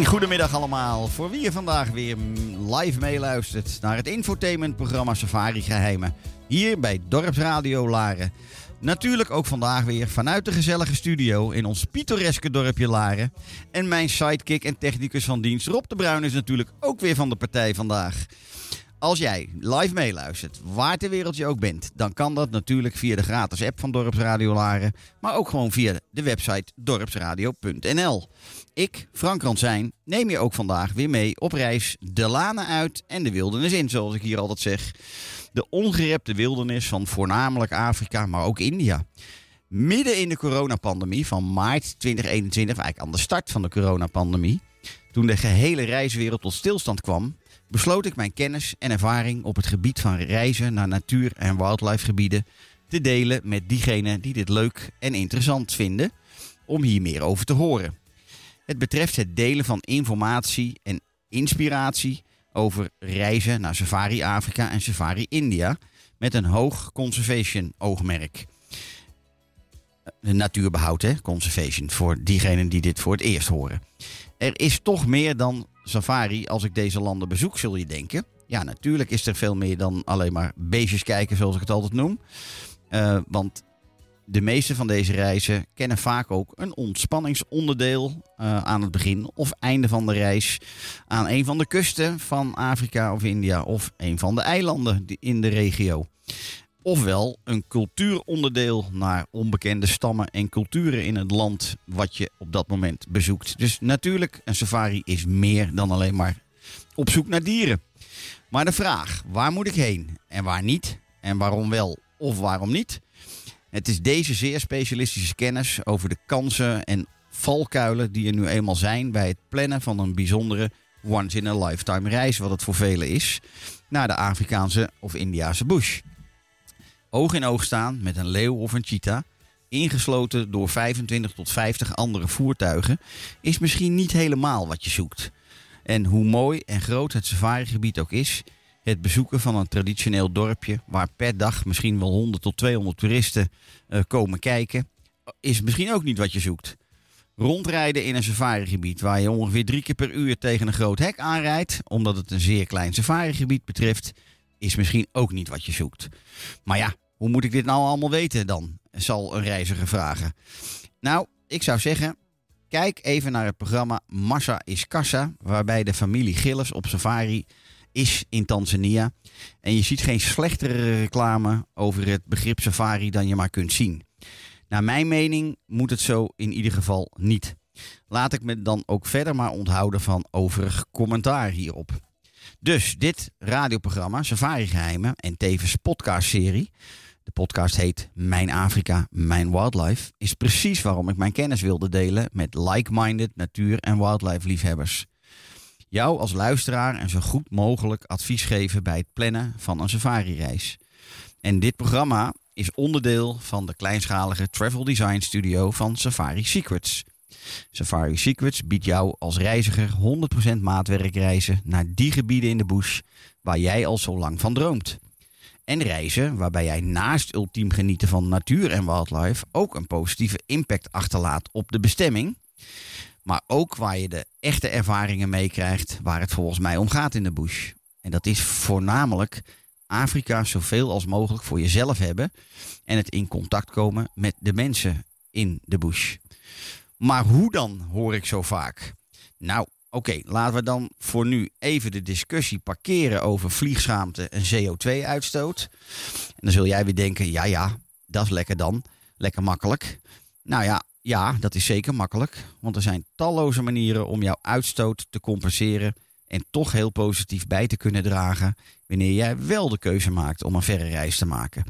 goedemiddag allemaal. Voor wie je vandaag weer live meeluistert naar het infotainmentprogramma Safari Geheimen. Hier bij Dorpsradio Laren. Natuurlijk ook vandaag weer vanuit de gezellige studio in ons pittoreske dorpje Laren. En mijn sidekick en technicus van dienst Rob de Bruin is natuurlijk ook weer van de partij vandaag. Als jij live meeluistert, waar ter wereld je ook bent, dan kan dat natuurlijk via de gratis app van Dorpsradio Laren, maar ook gewoon via de website dorpsradio.nl. Ik, Frank Ransijn, neem je ook vandaag weer mee op reis de lanen uit en de wildernis in, zoals ik hier altijd zeg. De ongerepte wildernis van voornamelijk Afrika, maar ook India. Midden in de coronapandemie van maart 2021, eigenlijk aan de start van de coronapandemie, toen de gehele reiswereld tot stilstand kwam, besloot ik mijn kennis en ervaring op het gebied van reizen naar natuur- en wildlife gebieden te delen met diegenen die dit leuk en interessant vinden om hier meer over te horen. Het betreft het delen van informatie en inspiratie over reizen naar Safari Afrika en Safari India met een hoog conservation oogmerk. Natuurbehoud, hè? conservation, voor diegenen die dit voor het eerst horen. Er is toch meer dan safari als ik deze landen bezoek, zul je denken. Ja, natuurlijk is er veel meer dan alleen maar beestjes kijken, zoals ik het altijd noem. Uh, want de meeste van deze reizen kennen vaak ook een ontspanningsonderdeel uh, aan het begin of einde van de reis aan een van de kusten van Afrika of India of een van de eilanden in de regio. Ofwel een cultuuronderdeel naar onbekende stammen en culturen in het land wat je op dat moment bezoekt. Dus natuurlijk, een safari is meer dan alleen maar op zoek naar dieren. Maar de vraag, waar moet ik heen en waar niet? En waarom wel of waarom niet? Het is deze zeer specialistische kennis over de kansen en valkuilen die er nu eenmaal zijn bij het plannen van een bijzondere once-in-a-lifetime reis, wat het voor velen is, naar de Afrikaanse of Indiase bush. Oog in oog staan met een leeuw of een cheetah, ingesloten door 25 tot 50 andere voertuigen, is misschien niet helemaal wat je zoekt. En hoe mooi en groot het safarigebied ook is, het bezoeken van een traditioneel dorpje waar per dag misschien wel 100 tot 200 toeristen uh, komen kijken, is misschien ook niet wat je zoekt. Rondrijden in een safarigebied waar je ongeveer drie keer per uur tegen een groot hek aanrijdt, omdat het een zeer klein safarigebied betreft, is misschien ook niet wat je zoekt. Maar ja, hoe moet ik dit nou allemaal weten dan? Zal een reiziger vragen. Nou, ik zou zeggen, kijk even naar het programma Massa is Kassa, waarbij de familie Gillis op safari is in Tanzania. En je ziet geen slechtere reclame over het begrip safari dan je maar kunt zien. Naar mijn mening moet het zo in ieder geval niet. Laat ik me dan ook verder maar onthouden van overig commentaar hierop. Dus dit radioprogramma, Safari Geheimen en tevens podcastserie, de podcast heet Mijn Afrika, Mijn Wildlife, is precies waarom ik mijn kennis wilde delen met like-minded natuur- en wildlife liefhebbers. Jou als luisteraar en zo goed mogelijk advies geven bij het plannen van een safari-reis. En dit programma is onderdeel van de kleinschalige travel design studio van Safari Secrets. Safari Secrets biedt jou als reiziger 100% maatwerkreizen naar die gebieden in de bush waar jij al zo lang van droomt. En reizen waarbij jij naast ultiem genieten van natuur en wildlife ook een positieve impact achterlaat op de bestemming. Maar ook waar je de echte ervaringen meekrijgt waar het volgens mij om gaat in de bush. En dat is voornamelijk Afrika zoveel als mogelijk voor jezelf hebben en het in contact komen met de mensen in de bush. Maar hoe dan, hoor ik zo vaak. Nou, oké, laten we dan voor nu even de discussie parkeren over vliegschaamte en CO2-uitstoot. En dan zul jij weer denken, ja ja, dat is lekker dan. Lekker makkelijk. Nou ja, ja, dat is zeker makkelijk. Want er zijn talloze manieren om jouw uitstoot te compenseren en toch heel positief bij te kunnen dragen wanneer jij wel de keuze maakt om een verre reis te maken.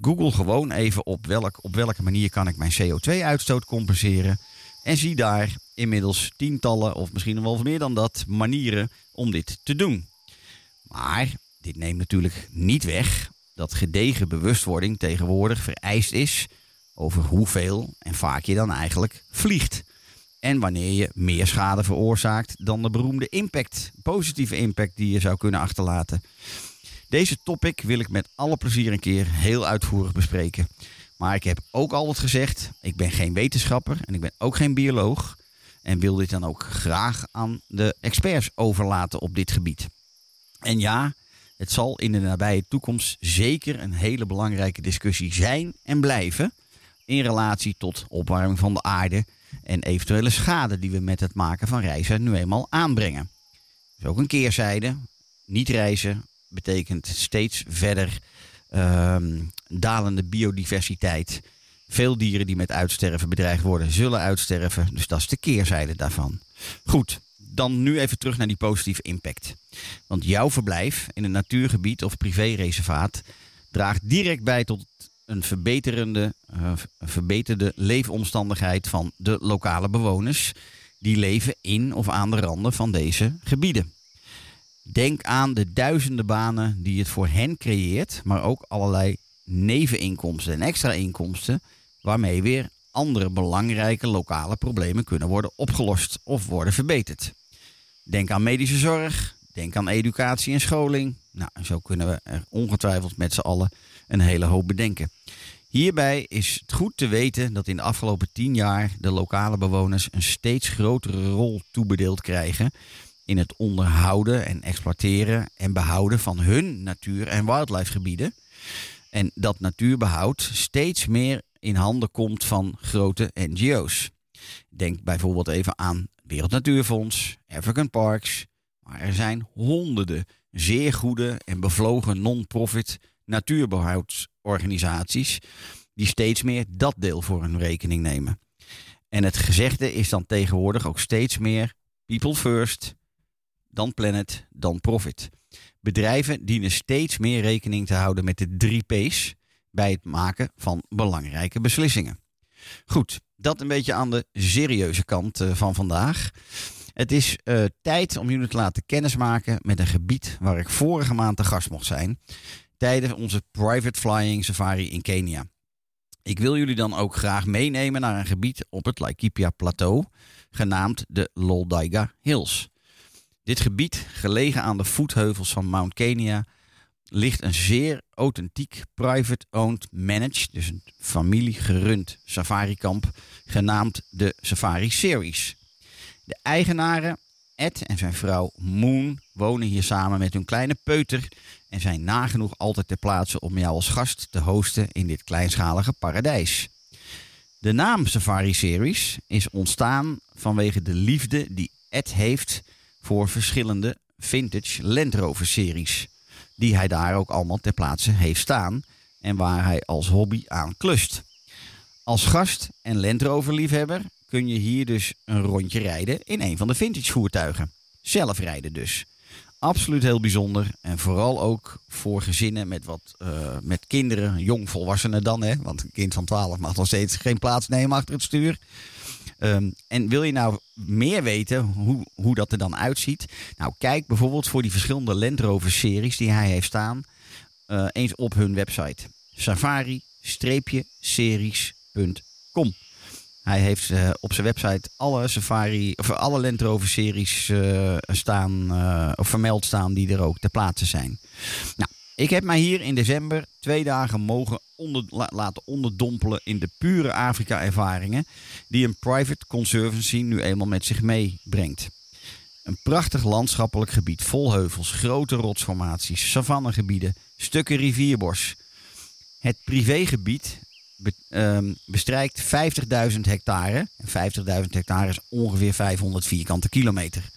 Google gewoon even op, welk, op welke manier kan ik mijn CO2-uitstoot compenseren. En zie daar inmiddels tientallen of misschien wel meer dan dat manieren om dit te doen. Maar dit neemt natuurlijk niet weg dat gedegen bewustwording tegenwoordig vereist is over hoeveel en vaak je dan eigenlijk vliegt. En wanneer je meer schade veroorzaakt dan de beroemde impact, positieve impact die je zou kunnen achterlaten. Deze topic wil ik met alle plezier een keer heel uitvoerig bespreken. Maar ik heb ook altijd gezegd, ik ben geen wetenschapper en ik ben ook geen bioloog. En wil dit dan ook graag aan de experts overlaten op dit gebied. En ja, het zal in de nabije toekomst zeker een hele belangrijke discussie zijn en blijven. In relatie tot opwarming van de aarde en eventuele schade die we met het maken van reizen nu eenmaal aanbrengen. Dus ook een keerzijde. Niet reizen betekent steeds verder ehm, dalende biodiversiteit. Veel dieren die met uitsterven bedreigd worden, zullen uitsterven. Dus dat is de keerzijde daarvan. Goed, dan nu even terug naar die positieve impact. Want jouw verblijf in een natuurgebied of privéreservaat draagt direct bij tot een verbeterende, uh, verbeterde leefomstandigheid van de lokale bewoners die leven in of aan de randen van deze gebieden. Denk aan de duizenden banen die het voor hen creëert, maar ook allerlei neveninkomsten en extra inkomsten, waarmee weer andere belangrijke lokale problemen kunnen worden opgelost of worden verbeterd. Denk aan medische zorg, denk aan educatie en scholing. Nou, zo kunnen we er ongetwijfeld met z'n allen een hele hoop bedenken. Hierbij is het goed te weten dat in de afgelopen tien jaar de lokale bewoners een steeds grotere rol toebedeeld krijgen in het onderhouden en exploiteren en behouden van hun natuur- en wildlifegebieden. En dat natuurbehoud steeds meer in handen komt van grote NGO's. Denk bijvoorbeeld even aan Wereld Natuurfonds, African Parks. Maar er zijn honderden zeer goede en bevlogen non-profit natuurbehoudsorganisaties die steeds meer dat deel voor hun rekening nemen. En het gezegde is dan tegenwoordig ook steeds meer people first, dan planet, dan profit. Bedrijven dienen steeds meer rekening te houden met de drie P's bij het maken van belangrijke beslissingen. Goed, dat een beetje aan de serieuze kant eh, van vandaag. Het is uh, tijd om jullie te laten kennismaken met een gebied waar ik vorige maand te gast mocht zijn tijdens onze private flying safari in Kenia. Ik wil jullie dan ook graag meenemen naar een gebied op het Laikipia Plateau, genaamd de Loldaiga Hills. Dit gebied, gelegen aan de voetheuvels van Mount Kenya, ligt een zeer authentiek private-owned managed, dus een familiegerund safarikamp, genaamd de Safari Series. De eigenaren, Ed en zijn vrouw Moon, wonen hier samen met hun kleine peuter en zijn nagenoeg altijd ter plaatse om jou als gast te hosten in dit kleinschalige paradijs. De naam Safari Series is ontstaan vanwege de liefde die Ed heeft voor verschillende vintage Land Rover series. Die hij daar ook allemaal ter plaatse heeft staan en waar hij als hobby aan klust. Als gast en Land Rover liefhebber kun je hier dus een rondje rijden in een van de vintage voertuigen. Zelf rijden dus. Absoluut heel bijzonder. En vooral ook voor gezinnen met, wat, uh, met kinderen, jongvolwassenen dan. Hè? Want een kind van 12 mag nog steeds geen plaats nemen achter het stuur. Um, en wil je nou meer weten hoe, hoe dat er dan uitziet? Nou, kijk bijvoorbeeld voor die verschillende Land Rover series die hij heeft staan. Uh, eens op hun website. Safari-series.com hij heeft uh, op zijn website alle Safari of alle Land Rover series uh, staan of vermeld staan die er ook ter plaatse zijn. Nou, ik heb mij hier in december twee dagen mogen onder, la, laten onderdompelen in de pure Afrika ervaringen die een private conservancy nu eenmaal met zich meebrengt. Een prachtig landschappelijk gebied vol heuvels, grote rotsformaties, savannegebieden, stukken rivierbos. Het privégebied be, um, bestrijkt 50.000 hectare. En 50.000 hectare is ongeveer 500 vierkante kilometer.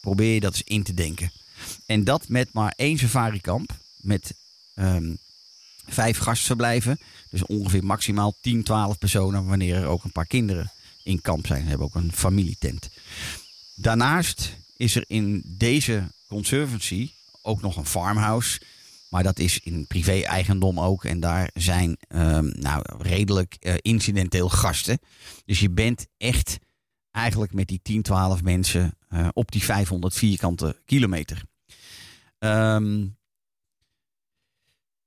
Probeer je dat eens in te denken. En dat met maar één safarikamp. Met um, vijf gastverblijven. Dus ongeveer maximaal 10, 12 personen. Wanneer er ook een paar kinderen in kamp zijn. Hebben ook een familietent. Daarnaast is er in deze conservancy ook nog een farmhouse. Maar dat is in privé-eigendom ook. En daar zijn um, nou, redelijk uh, incidenteel gasten. Dus je bent echt eigenlijk met die 10, 12 mensen uh, op die 500 vierkante kilometer. Um,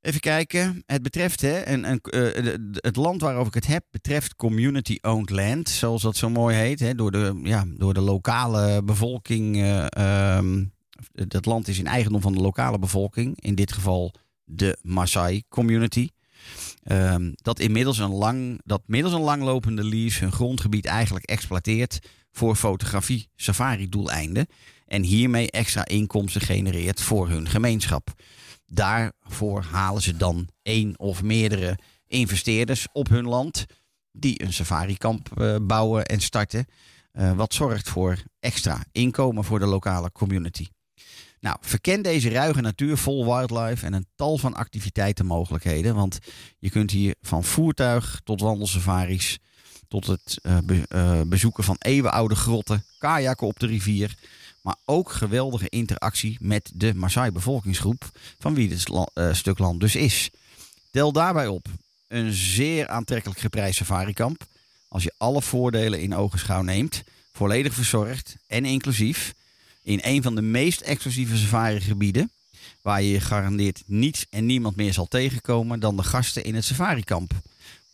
even kijken. Het betreft, hè, een, een, uh, het land waarover ik het heb, betreft community-owned land. Zoals dat zo mooi heet. Hè, door, de, ja, door de lokale bevolking. Um, dat land is in eigendom van de lokale bevolking. In dit geval de Maasai community. Um, dat inmiddels een lang, dat middels een langlopende lease hun grondgebied eigenlijk exploiteert voor fotografie safari doeleinden. En hiermee extra inkomsten genereert voor hun gemeenschap. Daarvoor halen ze dan één of meerdere investeerders op hun land die een safarikamp uh, bouwen en starten. Uh, wat zorgt voor extra inkomen voor de lokale community. Nou, verken deze ruige natuur vol wildlife en een tal van activiteitenmogelijkheden. Want je kunt hier van voertuig tot wandelsafaris, tot het uh, bezoeken van eeuwenoude grotten, kajakken op de rivier. Maar ook geweldige interactie met de Maasai bevolkingsgroep, van wie dit uh, stuk land dus is. Tel daarbij op een zeer aantrekkelijk geprijsd safarikamp. Als je alle voordelen in ogenschouw neemt, volledig verzorgd en inclusief in een van de meest exclusieve safarigebieden. Waar je garandeerd niets en niemand meer zal tegenkomen dan de gasten in het safarikamp.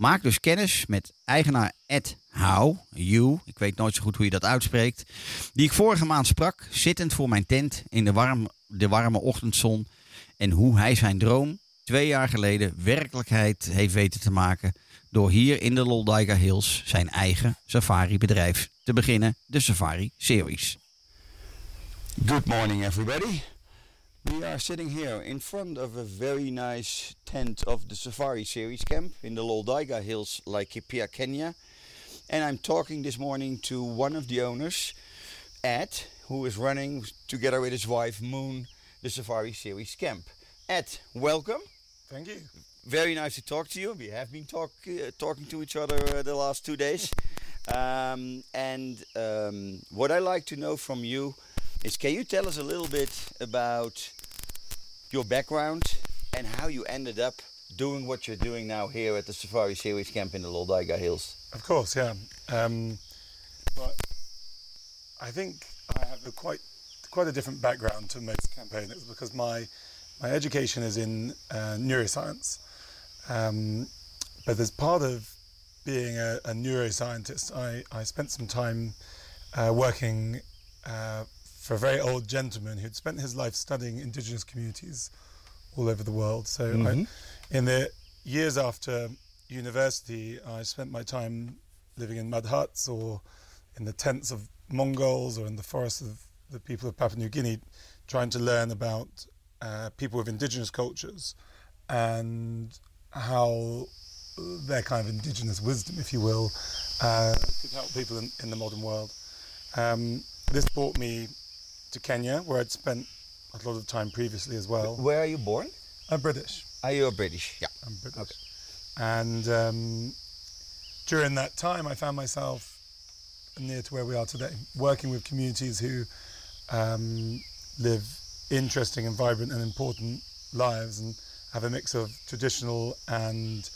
Maak dus kennis met eigenaar Ed How, you, ik weet nooit zo goed hoe je dat uitspreekt, die ik vorige maand sprak, zittend voor mijn tent in de, warm, de warme ochtendzon. En hoe hij zijn droom twee jaar geleden werkelijkheid heeft weten te maken door hier in de Loldaiga Hills zijn eigen safari-bedrijf te beginnen, de Safari Series. Good morning, everybody. We are sitting here in front of a very nice tent of the Safari Series camp in the Loldaiga Hills, Laikipia, Kenya. And I'm talking this morning to one of the owners, Ed, who is running together with his wife, Moon, the Safari Series camp. Ed, welcome. Thank you. Very nice to talk to you. We have been talk, uh, talking to each other uh, the last two days. Um, and um, what I like to know from you is can you tell us a little bit about your background and how you ended up doing what you're doing now here at the Safari Series camp in the Loldaiga Hills? Of course, yeah. Um, but I think I have a quite quite a different background to most campaigners because my my education is in uh, neuroscience, um, but as part of being a, a neuroscientist, I, I spent some time uh, working uh, for a very old gentleman who'd spent his life studying indigenous communities all over the world. So, mm-hmm. I, in the years after university, I spent my time living in mud huts or in the tents of Mongols or in the forests of the people of Papua New Guinea, trying to learn about uh, people with indigenous cultures and how their kind of indigenous wisdom, if you will, uh, could help people in, in the modern world. Um, this brought me to Kenya, where I'd spent a lot of time previously as well. Where are you born? I'm British. Are you a British? Yeah. I'm British. Okay. And um, during that time, I found myself near to where we are today, working with communities who um, live interesting and vibrant and important lives and have a mix of traditional and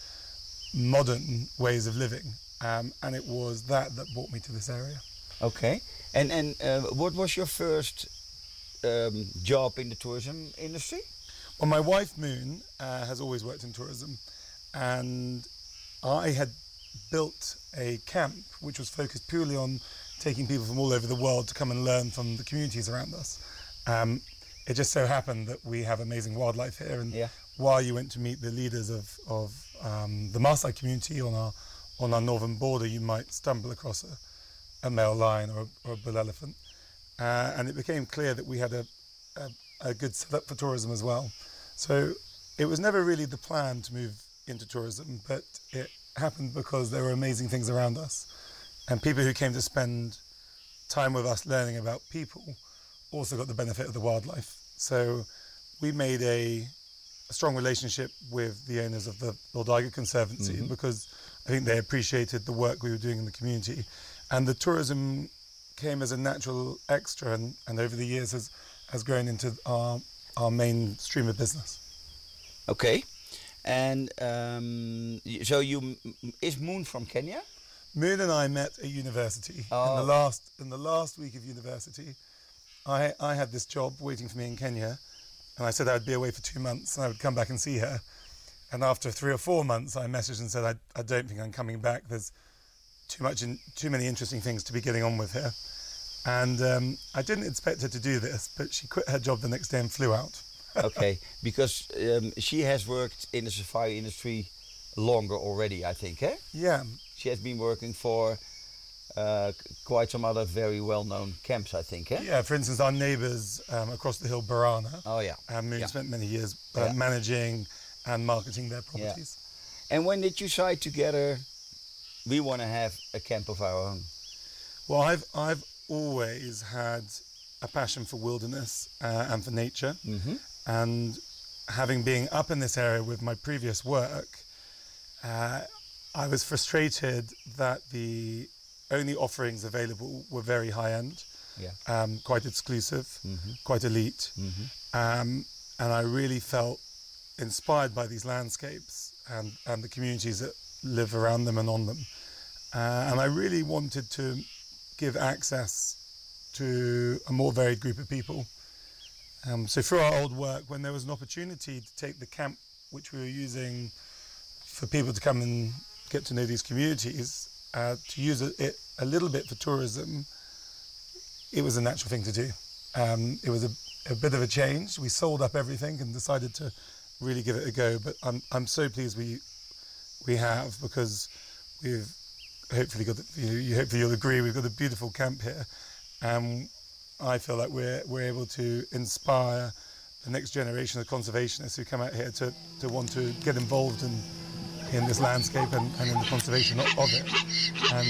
modern ways of living. Um, and it was that that brought me to this area. Okay. And and uh, what was your first um, job in the tourism industry? Well, my wife Moon uh, has always worked in tourism, and I had built a camp which was focused purely on taking people from all over the world to come and learn from the communities around us. Um, it just so happened that we have amazing wildlife here, and Yeah. while you went to meet the leaders of, of um, the Maasai community on our on our northern border, you might stumble across a, a male lion or a, or a bull elephant, uh, and it became clear that we had a, a, a good setup for tourism as well. So it was never really the plan to move into tourism, but it happened because there were amazing things around us, and people who came to spend time with us learning about people also got the benefit of the wildlife. So we made a, a strong relationship with the owners of the Loldaiga Conservancy because I think they appreciated the work we were doing in the community. And the tourism came as a natural extra and, and over the years has, has grown into our, our main stream of business. Okay. And um, so you is Moon from Kenya? Moon and I met at university oh. in Oh. the last in the last week of university. I I had this job waiting for me in Kenya, and I said I'd be away for two months and I would come back and see her. And after three or four months, I messaged and said I, I don't think I'm coming back. There's too much in, too many interesting things to be getting on with here. And um, I didn't expect her to do this, but she quit her job the next day and flew out. okay, because um, she has worked in the safari industry longer already, I think. Eh? Yeah, She has been working for uh, quite some other very well-known camps, I think. Eh? yeah. For instance, our neighbours um, across the hill, Borana, Oh yeah. um, Moon Yeah. spent many years uh, Yeah. managing and marketing their properties. Yeah. And when did you decide together? We want to have a camp of our own. Well, I've I've always had a passion for wilderness uh, and for nature, Mm-hmm. and having been up in this area with my previous work, uh, I was frustrated that the only offerings available were very high end, Yeah. um, quite exclusive, Mm-hmm. quite elite, Mm-hmm. um, and I really felt inspired by these landscapes and, and the communities that live around them and on them. Uh, and I really wanted to give access to a more varied group of people. Um, so through our old work, when there was an opportunity to take the camp, which we were using for people to come and get to know these communities, uh, to use it, a little bit for tourism, it was a natural thing to do. Um, it was a, a bit of a change. We sold up everything and decided to really give it a go. But I'm I'm so pleased we we have because we've hopefully got the, you, hopefully you'll agree we've got a beautiful camp here, and I feel like we're we're able to inspire the next generation of conservationists who come out here to, to want to get involved in in this landscape and, and in the conservation of, of it. And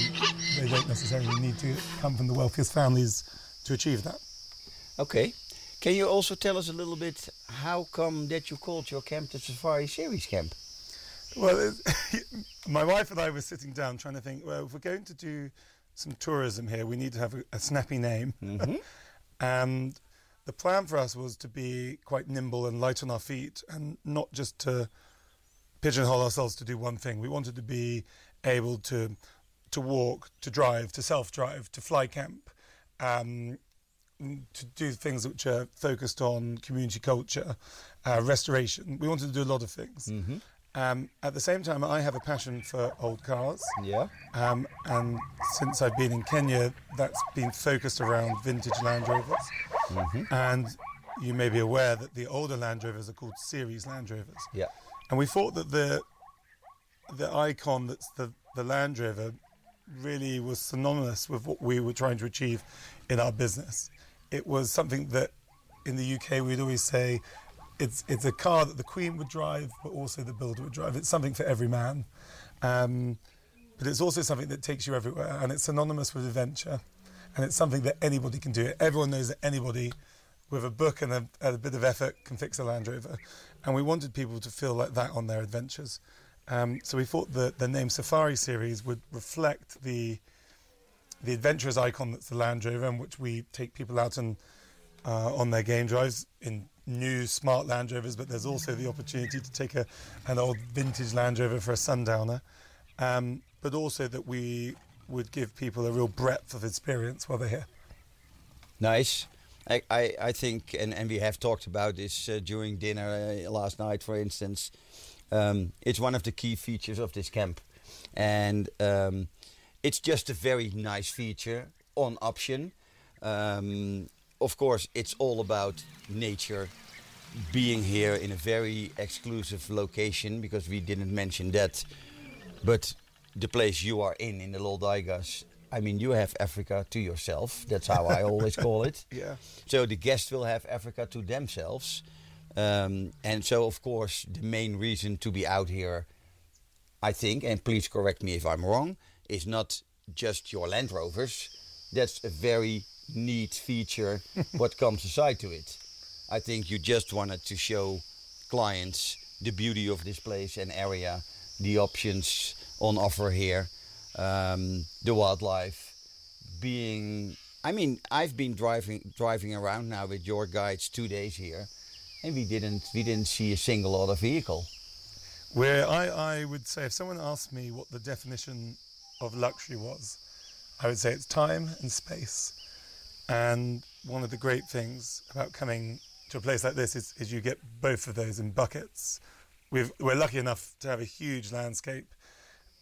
they don't necessarily need to come from the wealthiest families to achieve that. Okay. Can you also tell us a little bit how come that you called your camp the Safari Series Camp? Well, my wife and I were sitting down trying to think. Well, if we're going to do some tourism here, we need to have a, a snappy name. Mm-hmm. and the plan for us was to be quite nimble and light on our feet, and not just to pigeonhole ourselves to do one thing. We wanted to be able to to walk, to drive, to self-drive, to fly camp, um, to do things which are focused on community culture, uh, restoration. We wanted to do a lot of things. Mm-hmm. Um, at the same time, I have a passion for old cars. Yeah. Um, and since I've been in Kenya, that's been focused around vintage Land Rovers. And you may be aware that the older Land Rovers are called series Land Rovers. Yeah. And we thought that the the icon that's the, the Land Rover really was synonymous with what we were trying to achieve in our business. It was something that in the UK we'd always say it's it's a car that the Queen would drive, but also the builder would drive. It's something for every man, um, but it's also something that takes you everywhere, and it's synonymous with adventure, and it's something that anybody can do. Everyone knows that anybody with a book and a, a bit of effort can fix a Land Rover, and we wanted people to feel like that on their adventures. Um, so we thought that the name Safari Series would reflect the the adventurous icon that's the Land Rover, in which we take people out and uh, on their game drives in new smart Land Rovers, but there's also the opportunity to take a, an old vintage Land Rover for a sundowner. Um, but also that we would give people a real breadth of experience while they're here. Nice. I, I, I think, and, and we have talked about this uh, during dinner uh, last night, for instance. Um, it's one of the key features of this camp. And um, it's just a very nice feature on option. Um, of course, it's all about nature being here in a very exclusive location because we didn't mention that. But the place you are in, in the Loldaigas, I mean, you have Africa to yourself. That's how I always call it. Yeah. So the guests will have Africa to themselves. Um, and so, of course, the main reason to be out here, I think, and please correct me if I'm wrong, is not just your Land Rovers. That's a very neat feature what comes aside to it. I think you just wanted to show clients the beauty of this place and area, the options on offer here, um, the wildlife, being. I mean, I've been driving driving around now with your guides two days here, and we didn't we didn't see a single other vehicle. Where I, I would say, if someone asked me what the definition of luxury was, I would say it's time and space. And one of the great things about coming to a place like this is, is you get both of those in buckets. We've, we're lucky enough to have a huge landscape,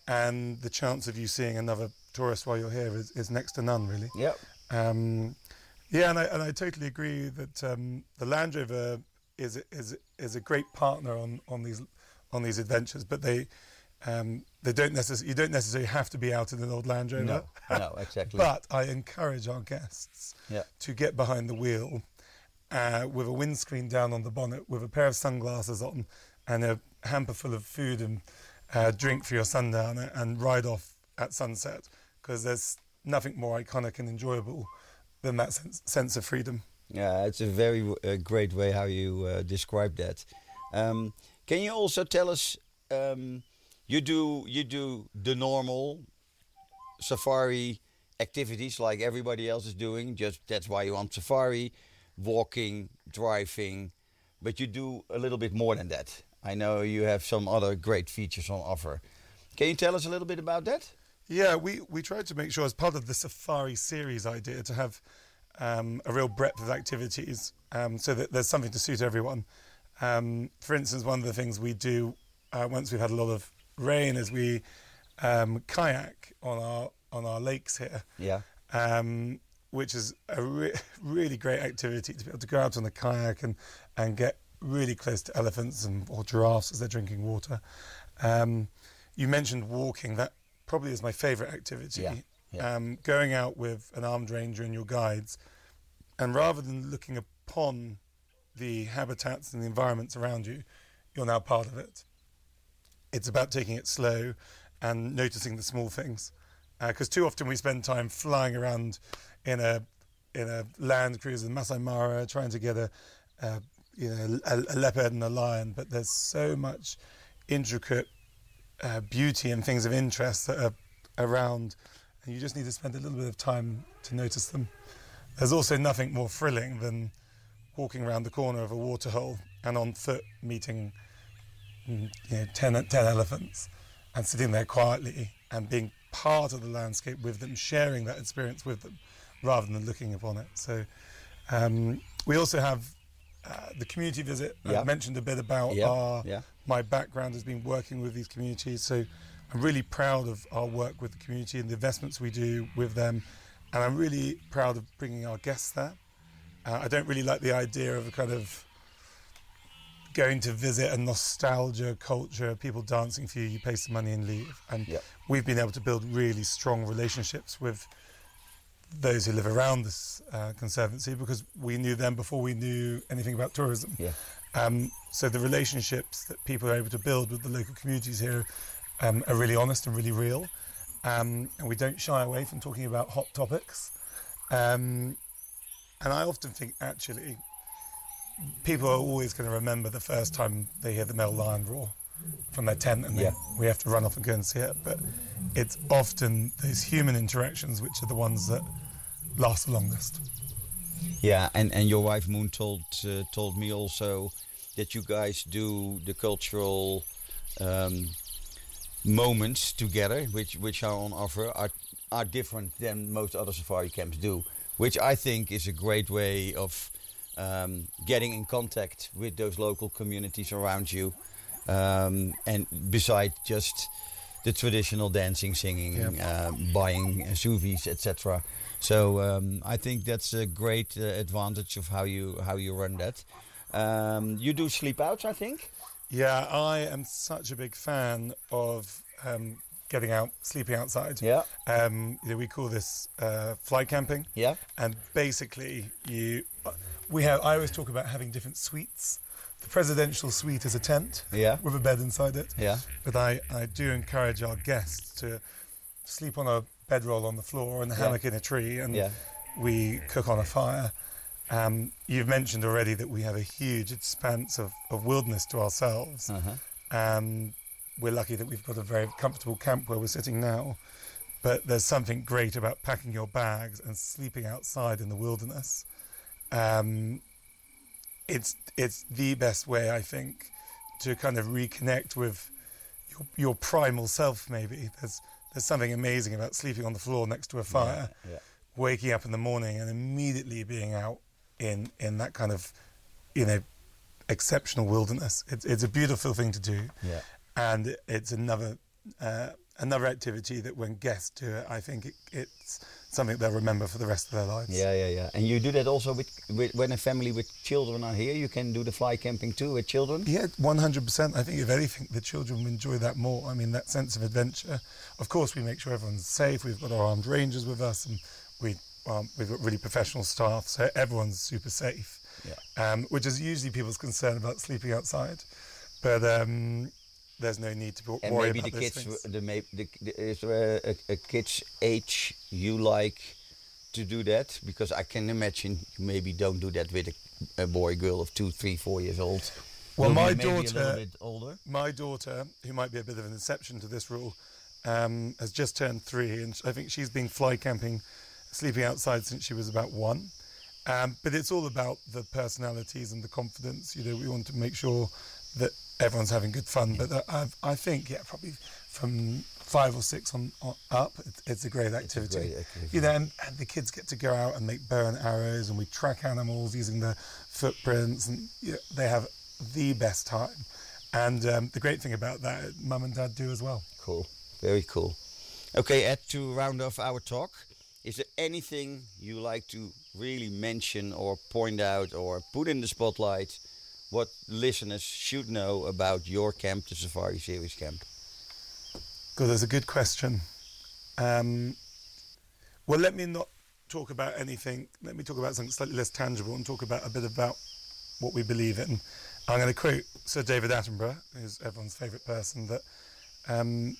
and the chance of you seeing another tourist while you're here is, is next to none, really. Yep. Um, yeah, and I, and I totally agree that um, the Land Rover is is is a great partner on, on these on these adventures, but they um, they don't necessarily you don't necessarily have to be out in an old Land Rover. No, no, exactly. but I encourage our guests Yeah. to get behind the wheel uh, with a windscreen down on the bonnet, with a pair of sunglasses on, and a hamper full of food and uh, drink for your sundowner, and ride off at sunset because there's nothing more iconic and enjoyable than that sense, sense of freedom. Yeah, it's a very uh, great way how you uh, describe that. Um, can you also tell us? Um, you do you do the normal safari activities like everybody else is doing. Just that's why you're on safari, walking, driving, but you do a little bit more than that. I know you have some other great features on offer. Can you tell us a little bit about that? Yeah, we, we tried to make sure as part of the Safari series idea to have um, a real breadth of activities um, so that there's something to suit everyone. Um, for instance, one of the things we do uh, once we've had a lot of rain as we um, kayak on our on our lakes here, Yeah. um, which is a re- really great activity to be able to go out on a kayak and, and get really close to elephants and or giraffes as they're drinking water. Um, you mentioned walking. That probably is my favourite activity. Yeah, yeah. Um, going out with an armed ranger and your guides, and rather than looking upon the habitats and the environments around you, you're now part of it. It's about taking it slow and noticing the small things. Because too often we spend time flying around in a in a land cruiser in Masai Mara trying to get a, you know a, a leopard and a lion, but there's so much intricate uh, beauty and things of interest that are around, and you just need to spend a little bit of time to notice them. There's also nothing more thrilling than walking around the corner of a waterhole and on foot meeting you know, 10, 10 elephants and sitting there quietly and being part of the landscape with them, sharing that experience with them rather than looking upon it. So um, we also have uh, the community visit. I mentioned a bit about our yeah. my background has been working with these communities. So I'm really proud of our work with the community and the investments we do with them. And I'm really proud of bringing our guests there. Uh, I don't really like the idea of a kind of going to visit a nostalgia culture, people dancing for you, you pay some money and leave. And Yeah. we've been able to build really strong relationships with those who live around this uh, conservancy because we knew them before we knew anything about tourism. Yeah. Um, so the relationships that people are able to build with the local communities here um, are really honest and really real. Um, and we don't shy away from talking about hot topics. Um, and I often think actually people are always going to remember the first time they hear the male lion roar from their tent and Yeah. they, we have to run off and go and see it. But it's often those human interactions which are the ones that last the longest. Yeah, and, and your wife Moon told uh, told me also that you guys do the cultural um, moments together, which which are on offer, are are different than most other safari camps do, which I think is a great way of um, getting in contact with those local communities around you, um, and beside just the traditional dancing, singing, uh, buying uh, souvenirs, etc. So um, I think that's a great uh, advantage of how you how you run that. Um, you do sleep outs, I think. Yeah, I am such a big fan of um, getting out, sleeping outside. Yeah. Um, you know, we call this uh, fly camping. Yeah. And basically, you, we have. I always talk about having different suites. The presidential suite is a tent Yeah. with a bed inside it. Yeah. But I, I do encourage our guests to sleep on a bedroll on the floor and a hammock in a tree, and Yeah. we cook on a fire. Um, you've mentioned already that we have a huge expanse of, of wilderness to ourselves. Uh-huh. Um, we're lucky that we've got a very comfortable camp where we're sitting now. But there's something great about packing your bags and sleeping outside in the wilderness. Um, it's it's the best way, I think, to kind of reconnect with your, your primal self. Maybe there's there's something amazing about sleeping on the floor next to a fire, yeah. waking up in the morning and immediately being out in in that kind of you know exceptional wilderness. It's it's a beautiful thing to do Yeah. and it's another uh, another activity that when guests do it, I think it, it's something they'll remember for the rest of their lives. Yeah, yeah, yeah. And you do that also with, with when a family with children are here. You can do the fly camping too with children. Yeah, one hundred percent. I think if anything, the children enjoy that more. I mean, that sense of adventure. Of course, we make sure everyone's safe. We've got our armed rangers with us, and we um, we've got really professional staff, so everyone's super safe. Yeah. Um, which is usually people's concern about sleeping outside, but um, there's no need to And worry maybe about the kids, things. the, may- the, the, is there a, a, a kid's age you like to do that? Because I can imagine you maybe don't do that with a, a boy, girl of two, three, four years old. Well, my daughter- my daughter, who might be a bit of an exception to this rule, um, has just turned three, and I think she's been fly camping, sleeping outside since she was about one. Um, but it's all about the personalities and the confidence. You know, we want to make sure that everyone's having good fun. But I've, I think, yeah, probably from five or six on, on up, it's, it's a great activity. great activity. You know, and, and the kids get to go out and make bow and arrows, and we track animals using the footprints, and you know, they have the best time. And um, the great thing about that, mum and dad do as well. Cool. Very cool. Okay, Ed, to round off our talk, is there anything you like to really mention or point out or put in the spotlight what listeners should know about your camp, the Safari Series camp? God, that's a good question. Um, well, let me not talk about anything. Let me talk about something slightly less tangible and talk about a bit about what we believe in. I'm going to quote Sir David Attenborough, who's everyone's favourite person, that um,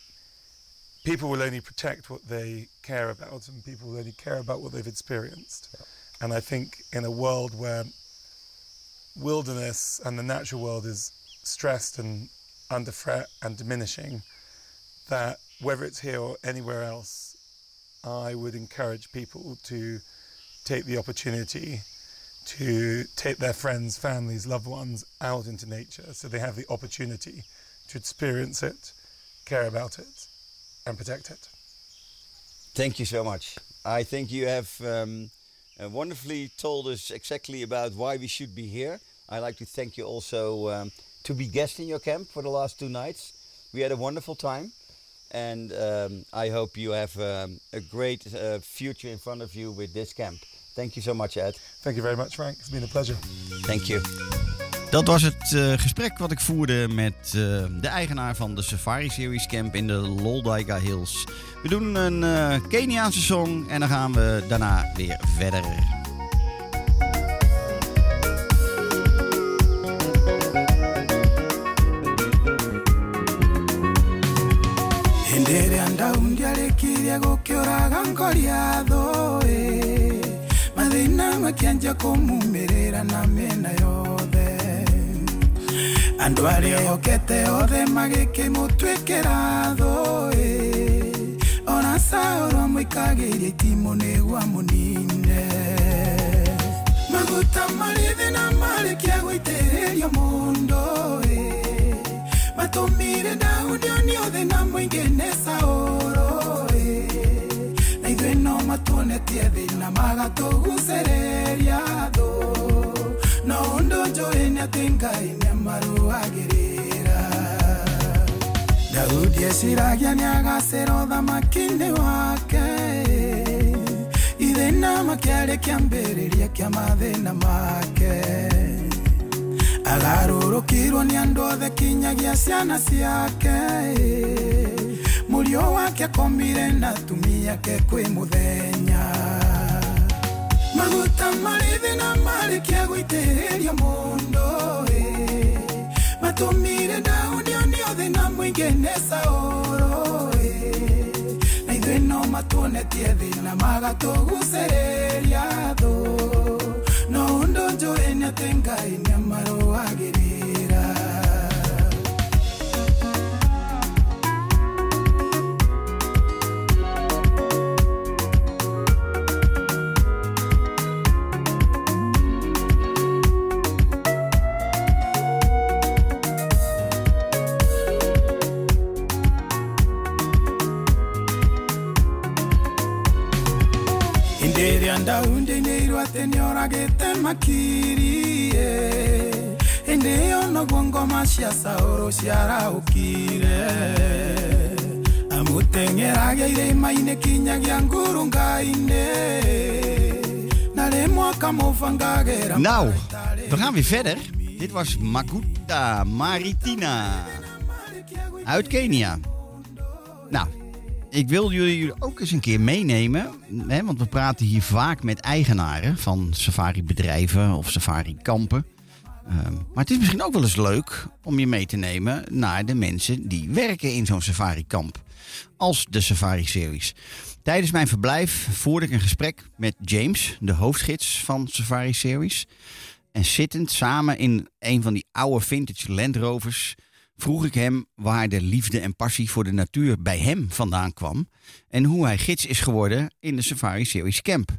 people will only protect what they care about, and people will only care about what they've experienced. And I think in a world where wilderness and the natural world is stressed and under threat and diminishing, that whether it's here or anywhere else, I would encourage people to take the opportunity to take their friends, families, loved ones out into nature so they have the opportunity to experience it, care about it, and protect it. Thank you so much. I think you have um, uh, wonderfully told us exactly about why we should be here. I'd like to thank you also um, to be guest in your camp for the last two nights. We had a wonderful time, and um, I hope you have um, a great uh, future in front of you with this camp. Thank you so much, Ed. Thank you very much, Frank. It's been a pleasure. Thank you. Dat was het eh, gesprek wat ik voerde met eh, de eigenaar van de Safari Series Camp in de Loldaika Hills. We doen een uh, Keniaanse song en dan gaan we daarna weer verder. Andũ arĩa ehokete othe magĩkĩmũtuĩkĩra thũĩ ona saũrwo mũikagĩria itimũ nĩguo mũnine maguta marĩ thĩna marĩkia gũitĩrĩrio mũndũ ĩ matũmire ndaunio othe na mũingĩ nĩ saũrũ ĩ na ithuĩ no matuonetie thĩna magatũgucĩrĩria thũ no undu njui niati ngai niamaruagirira daudi eciragia niagacira thamaki-ini wake. Ithina makiari kiambiriria kia mathina make. Agarurukirwo ni andu othe kinyagia ciana ciake. Murio wake akomire na atumia ke kwi muthenya maguta marithi na marikia guitiriria mundu eh. matumire daudi oniothi eh. na mwingi ni sauro na ithuĩ no matuonetie thĩna magatũgucĩrĩria thũ no ũndũ njũĩ nĩ atĩ ngai nĩamarũagĩrĩria ndaundiine irwo atä nä oragä te makiri eh. hä ndä ä yo noguo ngoma cia saårå ciaraåkire amå teng'eragä ire ima-inä kinyagia ngurunga-inä na rä mwaka må bangagä Nou, we gaan weer verder. Dit was Maguta Maritina uit Kenia. Nou, ik wil jullie ook eens een keer meenemen. Hè, want we praten hier vaak met eigenaren van safari-bedrijven of safari-kampen. Ehm, maar het is misschien ook wel eens leuk om je mee te nemen naar de mensen die werken in zo'n safari-kamp. Als de Safari-series. Tijdens mijn verblijf voerde ik een gesprek met James, de hoofdgids van Safari Series. En zittend samen in een van die oude vintage Land Rovers vroeg ik hem waar de liefde en passie voor de natuur bij hem vandaan kwam en hoe hij gids is geworden in de Safari Series Camp.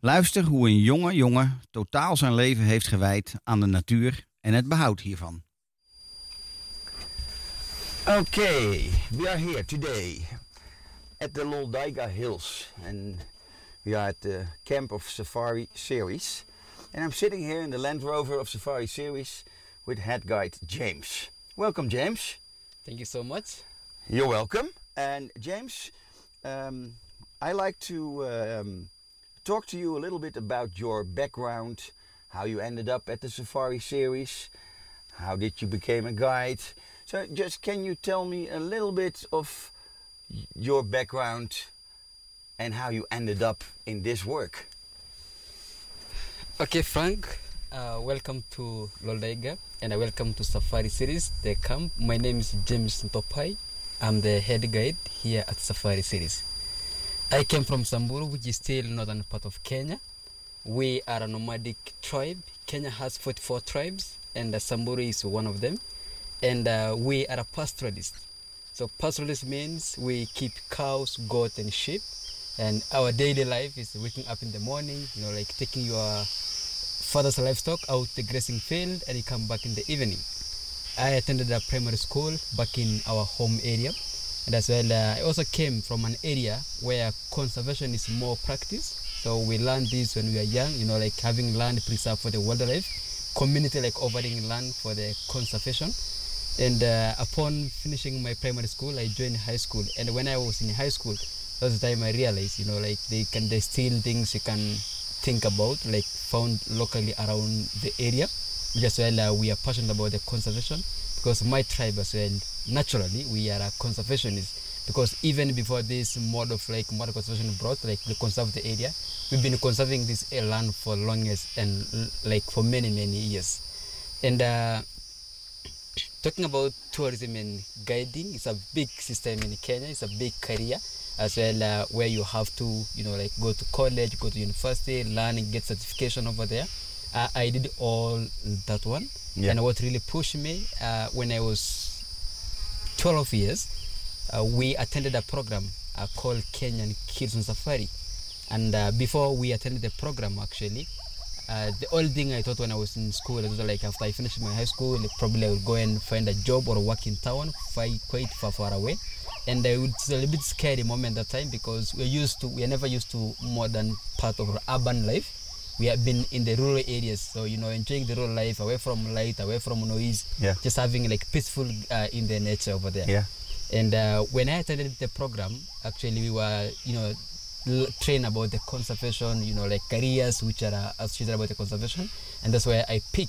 Luister hoe een jonge jongen totaal zijn leven heeft gewijd aan de natuur en het behoud hiervan. Okay, we are here today at the Loldaiga Hills and we are at the camp of Safari Series. And I'm sitting here in the Land Rover of Safari Series with head guide James. Welcome, James. Thank you so much. You're welcome. And James, um, I like to um, talk to you a little bit about your background, how you ended up at the Safari Series, how did you become a guide. So, just can you tell me a little bit of your background and how you ended up in this work? Okay, Frank, uh, welcome to Loldaiga and I welcome to Safari Series, the camp. My name is James Ntopai. I'm the head guide here at Safari Series. I came from Samburu, which is still northern part of Kenya. We are a nomadic tribe. Kenya has 44 tribes, and uh, Samburu is one of them. And uh, we are a pastoralist. So pastoralist means we keep cows, goats, and sheep. And our daily life is waking up in the morning, you know, like taking your father's livestock out the grazing field, and he come back in the evening. I attended a primary school back in our home area, and as well, uh, I also came from an area where conservation is more practiced. So we learned this when we were young, you know, like having land preserved for the wildlife, community like offering land for the conservation. And uh, upon finishing my primary school, I joined high school. And when I was in high school, that was the time I realized, you know, like they can there's still things you can think about, like found locally around the area. Which as well, uh, we are passionate about the conservation because my tribe as well, naturally, we are a conservationist. Because even before this mode of like modern conservation brought, like we conserve the area, we've been conserving this land for longest and like for many many years. And uh, talking about tourism and guiding, it's a big system in Kenya. It's a big career as well, uh, where you have to, you know, like go to college, go to university, learn and get certification over there. Uh, I did all that one, Yeah. and what really pushed me uh, when I was 12 years, uh, we attended a program uh, called Kenyan Kids on Safari. And uh, before we attended the program, actually, uh, the only thing I thought when I was in school, it was like after I finished my high school, probably I would go and find a job or work in town, quite far, far away. And I would a little bit scary moment at that time because we're used to, we're never used to modern part of urban life. We have been in the rural areas, so you know, enjoying the rural life, away from light, away from noise, Yeah. just having like peaceful uh, in the nature over there. Yeah. And uh, when I attended the program, actually we were, you know, trained about the conservation, you know, like careers which are uh, associated about the conservation, and that's where I pick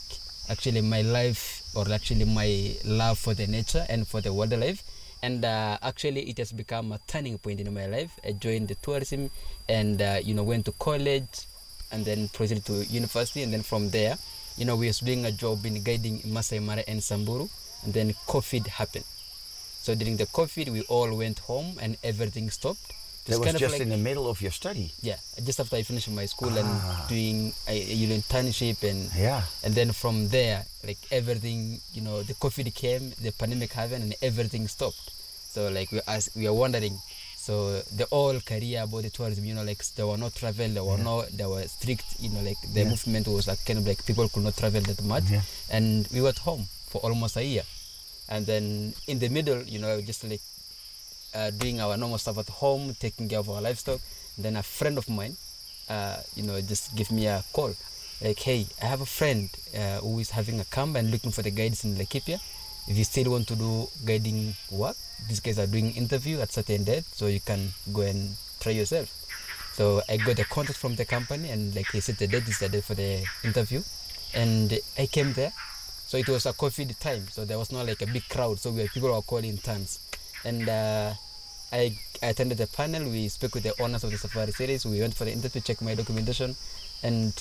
actually my life or actually my love for the nature and for the wildlife. And uh, actually, it has become a turning point in my life. I joined the tourism, and uh, you know, went to college, and then proceeded to university, and then from there, you know, we was doing a job in guiding Masai Mara and Samburu, and then COVID happened. So during the COVID, we all went home and everything stopped. That was kind of just like- in the middle of your study. yeah, just after I finished my school Ah. and doing a, you know internship and Yeah. and then from there, like everything, you know, the COVID came, the pandemic happened, and everything stopped. So like we as we are wondering, so the whole career about the tourism, you know, like there were no travel, there were no, there were strict, you know, like the movement was like kind of like people could not travel that much, Yeah. and we were at home for almost a year, and then in the middle, you know, just like uh, doing our normal stuff at home, taking care of our livestock. Then a friend of mine, uh, you know, just give me a call, like, hey, I have a friend uh, who is having a camp and looking for the guides in Laikipia. If you still want to do guiding work, these guys are doing interview at certain date, so you can go and try yourself. So I got a contact from the company, and like they said, the date is the date for the interview, and I came there. So it was a COVID time, so there was not like a big crowd, so we people were calling turns, and uh, I I attended the panel. We spoke with the owners of the safari series. We went for the interview, checked my documentation, and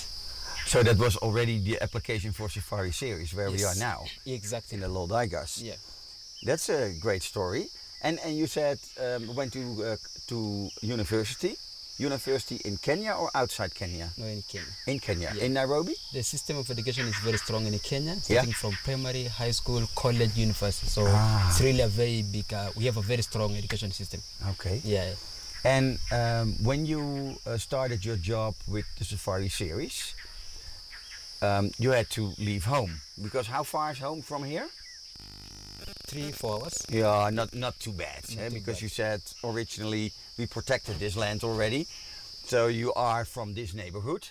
So that was already the application for Safari Series, where we are now exactly, in the Loldaigas. yeah. That's a great story. And and you said um, went to uh, to university, university in Kenya or outside Kenya? No, in Kenya. In Kenya, Yeah. in Nairobi. The system of education is very strong in Kenya, Yeah. starting from primary, high school, college, university. So Ah. it's really a very big. Uh, we have a very strong education system. Okay. Yeah. And um, when you uh, started your job with the Safari Series, um, you had to leave home because how far is home from here? Three, four hours. Yeah, not not too bad. Not eh, too because bad. you said originally we protected this land already, so you are from this neighborhood.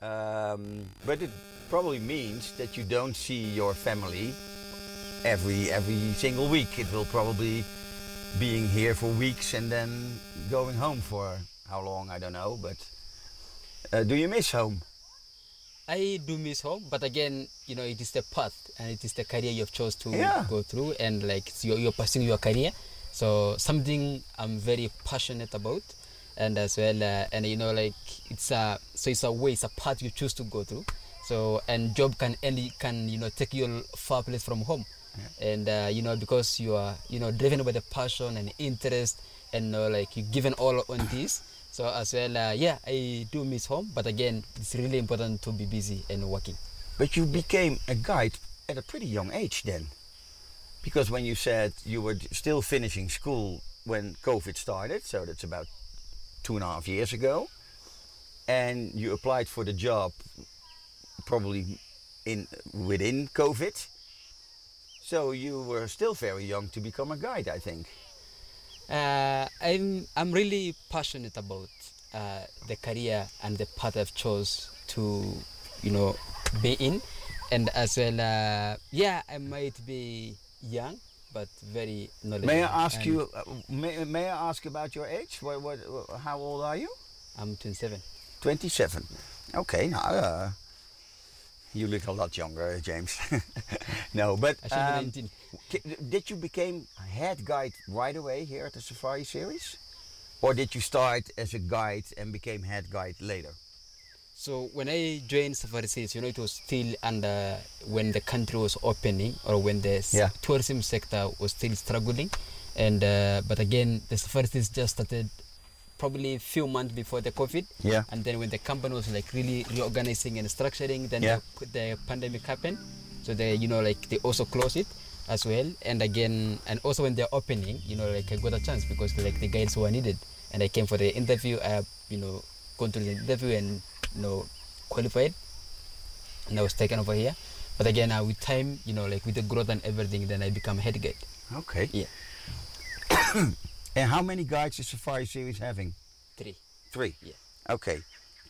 Um, but it probably means that you don't see your family every every single week. It will probably being here for weeks and then going home for how long I don't know. But uh, do you miss home? I do miss home, but again, you know, it is the path and it is the career you've chose to Yeah. go through, and like it's you're, you're pursuing your career. So something I'm very passionate about, and as well, uh, and you know, like it's a so it's a way, it's a path you choose to go through. So and job can any can you know take you far place from home, and uh, you know because you are you know driven by the passion and interest, and uh, like you given all on this. So as well, uh, yeah, I do miss home, but again, it's really important to be busy and working. But you became a guide at a pretty young age then. Because when you said you were still finishing school when COVID started, so that's about two and a half years ago, and you applied for the job probably in within COVID. So you were still very young to become a guide, I think. Uh, I'm I'm really passionate about uh, the career and the path I've chose to, you know, be in, and as well, uh, yeah, I might be young, but very knowledgeable. May I ask and you? Uh, may, may I ask about your age? What, what, how old are you? I'm 27. 27. Okay, now uh, you look a lot younger, James. no, but um, did you become head guide right away here at the Safari Series, or did you start as a guide and became head guide later? So when I joined Safari Series, you know, it was still under when the country was opening or when the Yeah. tourism sector was still struggling. And uh, but again, the Safari Series just started probably a few months before the COVID. Yeah. And then when the company was like really reorganizing and structuring, then Yeah. the, the pandemic happened. So they, you know, like they also closed it as well. And again, and also when they're opening, you know, like I got a chance because like the guides were needed, and I came for the interview. I, you know, gone to the interview and you know qualified, and I was taken over here. But again, uh, with time, you know, like with the growth and everything, then I become head guide. Okay. Yeah. And how many guides is Safari Series having? Three. Three. Yeah. Okay.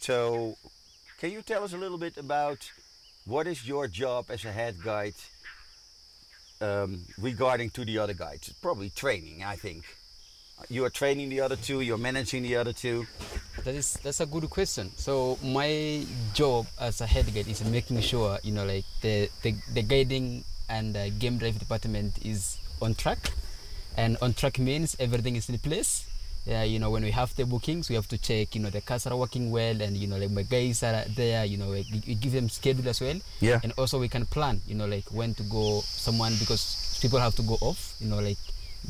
So, can you tell us a little bit about what is your job as a head guide um, regarding to the other guides? Probably training, I think. You are training the other two. You're managing the other two. That is that's a good question. So my job as a head guide is making sure you know like the the, the guiding and uh, game drive department is on track, and on track means everything is in place. Yeah, you know when we have the bookings, we have to check you know the cars are working well, and you know like my guys are there. You know like we give them schedule as well. Yeah. And also we can plan. You know like when to go someone because people have to go off. You know like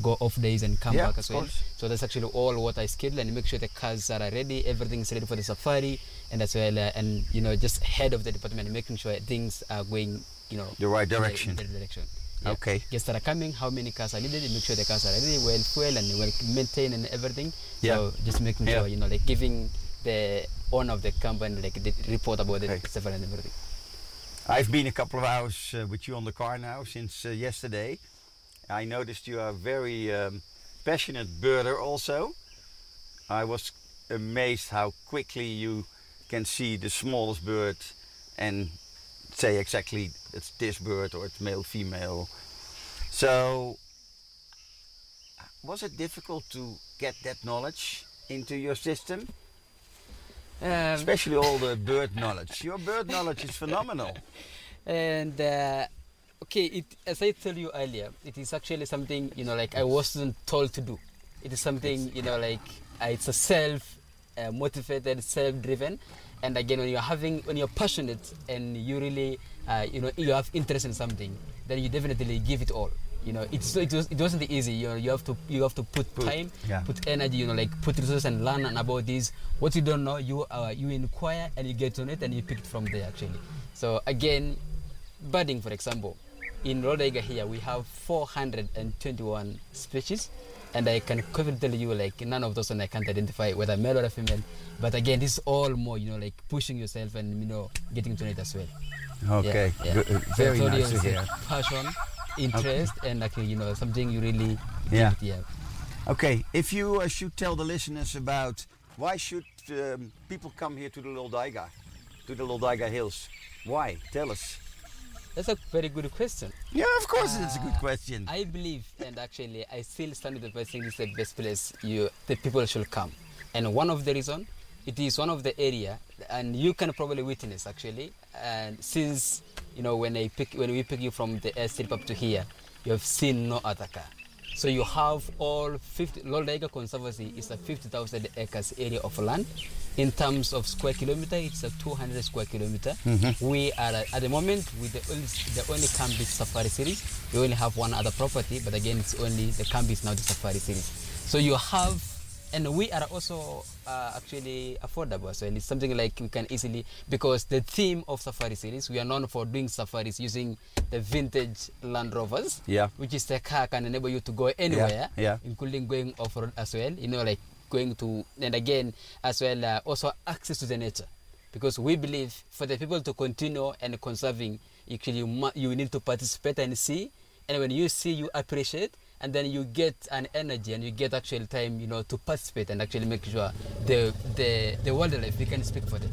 go off days and come Yeah, back as well. course. So that's actually all what I schedule and make sure the cars are ready, everything is ready for the safari, and as well, uh, and you know, just head of the department, making sure things are going, you know, The right in the- direction. the direction. Yeah. Okay. Guests that are coming, how many cars are needed, make sure the cars are ready, well fuel and well maintained and everything. Yeah. So just making Yeah. sure, you know, like giving the owner of the company like the report about Okay. the safari and everything. I've been a couple of hours uh, with you on the car now since uh, yesterday. I noticed you are a very um, passionate birder also. I was amazed how quickly you can see the smallest bird and say exactly it's this bird or it's male, female. So, was it difficult to get that knowledge into your system? Um, Especially all the bird knowledge. Your bird knowledge is phenomenal. and uh, okay it as i told you earlier it is actually something you know like i wasn't told to do it is something you know like uh, it's a self uh, motivated self driven and again when you're having when you're passionate and you really uh, you know you have interest in something then you definitely give it all. You know it's it, was, it wasn't easy. You know you have to you have to put, time yeah. put energy you know like put resources and learn about this. What you don't know you uh, you inquire and you get on it and you pick it from there actually. So again birding for example. In Loldaiga here we have 421 species and I can confidently tell you like none of those and I can't identify whether male or a female but again this is all more you know like pushing yourself and you know getting to know it as well Okay, yeah, yeah. good- So very all nice to hear. passion interest and like you know something you really Yeah. it, yeah Okay, if you uh, should tell the listeners about why should um, people come here to the Loldaiga, to the Loldaiga Hills? Why? Tell us. That's a very good question Yeah, of course it's a good question. I believe, and actually, I still stand with the thing. This is the best place you the people should come, and one of the reason, it is one of the area, and you can probably witness actually. And since you know when I pick when we pick you from the airstrip up to here, you have seen no other car. So you have all 50. Loldaiga Conservancy is a 50,000 acres area of land. In terms of square kilometer, it's a 200 square kilometer. We are at the moment with the only, the only Camp Beach Safari series. We only have one other property, but again, it's only the Camp Beach now the Safari series. So you have, and we are also uh, actually affordable. So it's something like we can easily because the theme of Safari series we are known for doing safaris using the vintage Land Rovers Yeah. which is the car can enable you to go anywhere, yeah. including going off road as well. You know, like going to and again as well uh, also access to the nature, because we believe for the people to continue and conserving, actually you, you need to participate and see, and when you see, you appreciate. And then you get an energy, and you get actual time, you know, to participate and actually make sure the the the wildlife we can speak for them.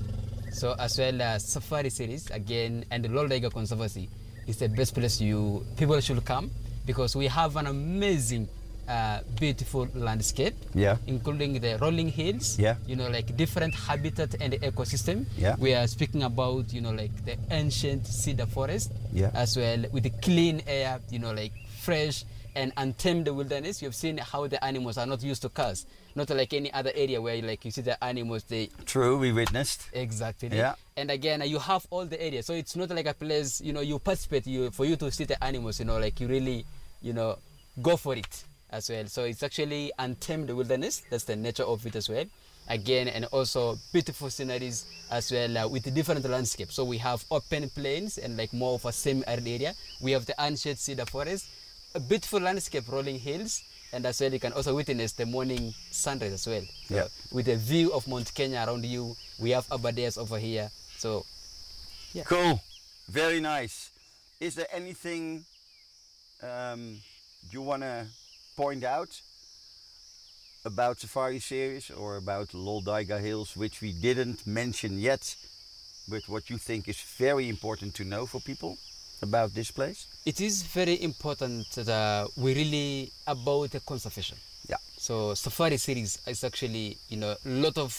So as well as Safari series again and the Loldaiga Conservancy is the best place you people should come because we have an amazing uh, beautiful landscape Yeah. including the rolling hills Yeah. you know like different habitat and ecosystem Yeah. we are speaking about you know like the ancient cedar forest Yeah. as well with the clean air you know like fresh and untamed wilderness. You've seen how the animals are not used to cars, not like any other area where like you see the animals they True, we witnessed. exactly. Yeah. And again, you have all the area, so it's not like a place you know you participate. You for you to see the animals, you know, like you really you know go for it as well. So it's actually untamed wilderness. That's the nature of it as well. Again, and also beautiful sceneries as well uh, with different landscapes. So we have open plains and like more of a semi-arid area. We have the unshaded cedar forest, a beautiful landscape, rolling hills, and as well you can also witness the morning sunrise as well. So Yeah. With a view of Mount Kenya around you, we have Aberdares over here. So Yeah. Cool. Very nice. Is there anything um, you want to point out about Safari Series or about Loldaiga Hills, which we didn't mention yet, but what you think is very important to know for people about this place? it is very important that uh, we really about the conservation. Yeah. So Safari series is actually you know a lot of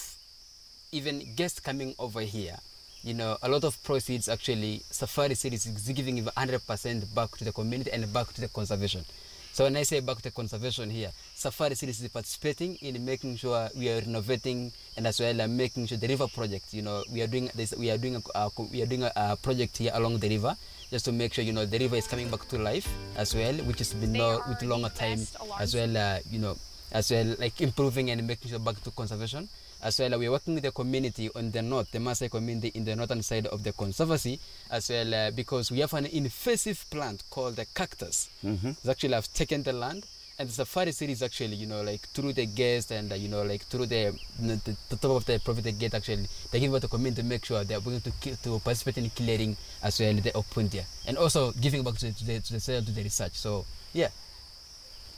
even guests coming over here. You know, a lot of proceeds actually Safari series is giving 100% back to the community and back to the conservation. So when I say back to conservation here, Safari series is participating in making sure we are renovating and as well uh, making sure the river project. You know, we are doing this. We are doing a uh, we are doing a, a project here along the river just to make sure you know the river is coming back to life as well, which has been are with longer time as well. Uh, you know, as well like improving and making sure back to conservation. As well, we are working with the community on the north, the Maasai community in the northern side of the conservancy, as well uh, because we have an invasive plant called the cactus. Mm-hmm. It's actually I've taken the land and the safari series actually you know like through the guests and uh, you know like through the, the, the top of the profit gate actually they give out the community to make sure they're going to to participate in clearing as well the open there and also giving back to, to the to the, to the research so yeah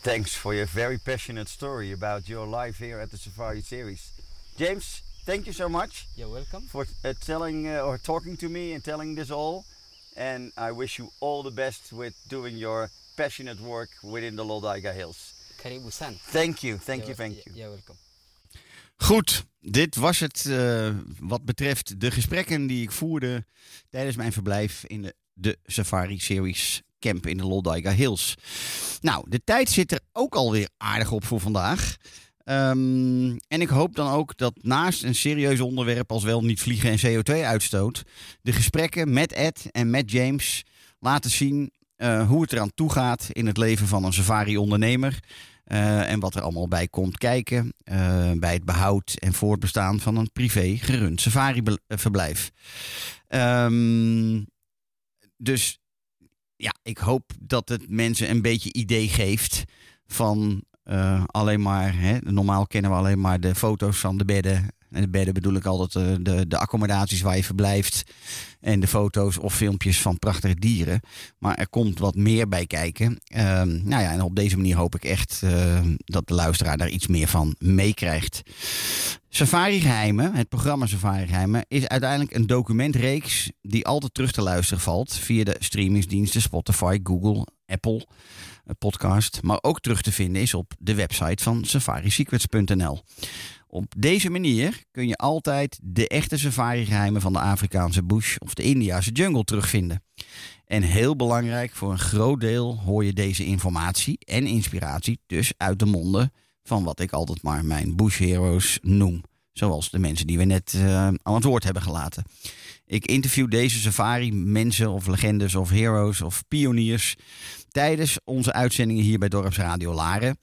Thanks for your very passionate story about your life here at the Safari Series. James, thank you so much. you're welcome for uh, telling uh, or talking to me and telling this all. And I wish you all the best with doing your passionate work within the Loldaiga Hills. karibu san Thank you, thank you, thank you. you're welcome Goed, dit was het eh, wat betreft de gesprekken die ik voerde tijdens mijn verblijf in de, de Safari Series Camp in de Loldaiga Hills. Nou, de tijd zit er ook alweer aardig op voor vandaag. Ehm, en ik hoop dan ook dat naast een serieus onderwerp als wel niet vliegen en CO2-uitstoot, de gesprekken met Ed en met James laten zien eh, hoe het eraan toe gaat in het leven van een safari-ondernemer. Eh, en wat er allemaal bij komt kijken eh, bij het behoud en voortbestaan van een privé gerund safari-verblijf. Ehm, dus ja, ik hoop dat het mensen een beetje idee geeft van eh, alleen maar, hè, normaal kennen we alleen maar de foto's van de bedden. En de bedden bedoel ik altijd eh, de, de accommodaties waar je verblijft. En de foto's of filmpjes van prachtige dieren. Maar er komt wat meer bij kijken. Ehm, nou ja, en op deze manier hoop ik echt eh, dat de luisteraar daar iets meer van meekrijgt. Safari Geheimen, het programma Safari Geheimen, is uiteindelijk een documentreeks die altijd terug te luisteren valt via de streamingsdiensten Spotify, Google, Apple podcast, maar ook terug te vinden is op de website van safarisecrets.nl. Op deze manier kun je altijd de echte safari-geheimen van de Afrikaanse bush of de Indiase jungle terugvinden. En heel belangrijk, voor een groot deel hoor je deze informatie en inspiratie dus uit de monden van wat ik altijd maar mijn bush heroes noem. Zoals de mensen die we net eh, aan het woord hebben gelaten. Ik interview deze safari mensen of legendes of heroes of pioniers tijdens onze uitzendingen hier bij Dorpsradio Laren.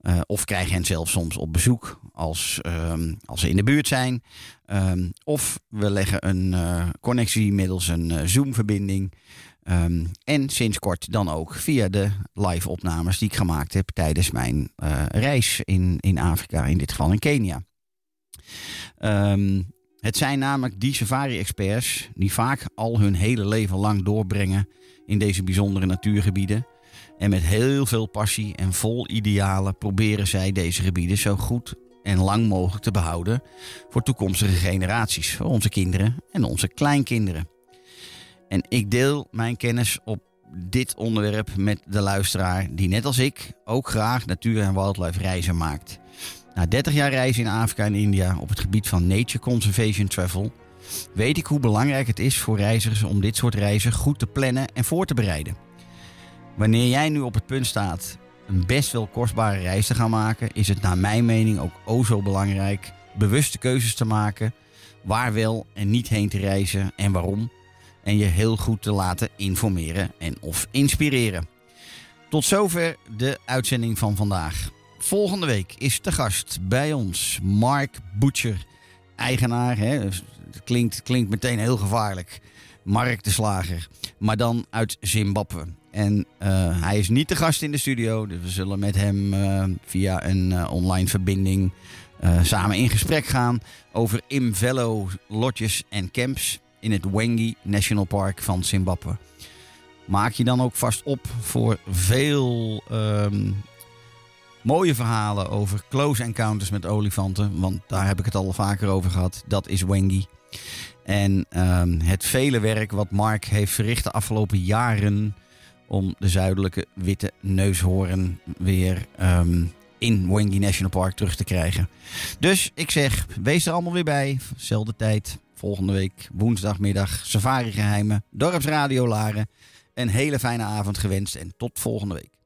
Eh, of krijg hen zelfs soms op bezoek als, ehm, als ze in de buurt zijn. Ehm, of we leggen een eh, connectie middels een eh, Zoom-verbinding. Ehm, en sinds kort dan ook via de live opnames die ik gemaakt heb tijdens mijn reis in, in Afrika, in dit geval in Kenia. Het zijn namelijk die safari-experts die vaak al hun hele leven lang doorbrengen in deze bijzondere natuurgebieden. En met heel veel passie en vol idealen proberen zij deze gebieden zo goed en lang mogelijk te behouden voor toekomstige generaties, voor onze kinderen en onze kleinkinderen. En ik deel mijn kennis op dit onderwerp met de luisteraar die net als ik ook graag natuur- en wildlife reizen maakt. Na 30 jaar reizen in Afrika en India op het gebied van nature conservation travel weet ik hoe belangrijk het is voor reizigers om dit soort reizen goed te plannen en voor te bereiden. Wanneer jij nu op het punt staat een best wel kostbare reis te gaan maken, is het naar mijn mening ook o zo belangrijk bewuste keuzes te maken. Waar wel en niet heen te reizen en waarom. En je heel goed te laten informeren en of inspireren. Tot zover de uitzending van vandaag. Volgende week is te gast bij ons Mark Butcher, eigenaar. Hè, het klinkt, klinkt meteen heel gevaarlijk. Mark de Slager, maar dan uit Zimbabwe. En eh, hij is niet de gast in de studio, dus we zullen met hem eh, via een eh, online verbinding samen in gesprek gaan over Imvelo lodges en camps in het Wengi National Park van Zimbabwe. Maak je dan ook vast op voor veel ehm, mooie verhalen over close encounters met olifanten. Want daar heb ik het al vaker over gehad. Dat is Wengi. En ehm, het vele werk wat Mark heeft verricht de afgelopen jaren om de zuidelijke witte neushoorn weer ehm, in Wengi National Park terug te krijgen. Dus ik zeg, wees er allemaal weer bij. Zelfde tijd, volgende week, woensdagmiddag, Safari Geheimen, Dorpsradio Laren. Een hele fijne avond gewenst en tot volgende week.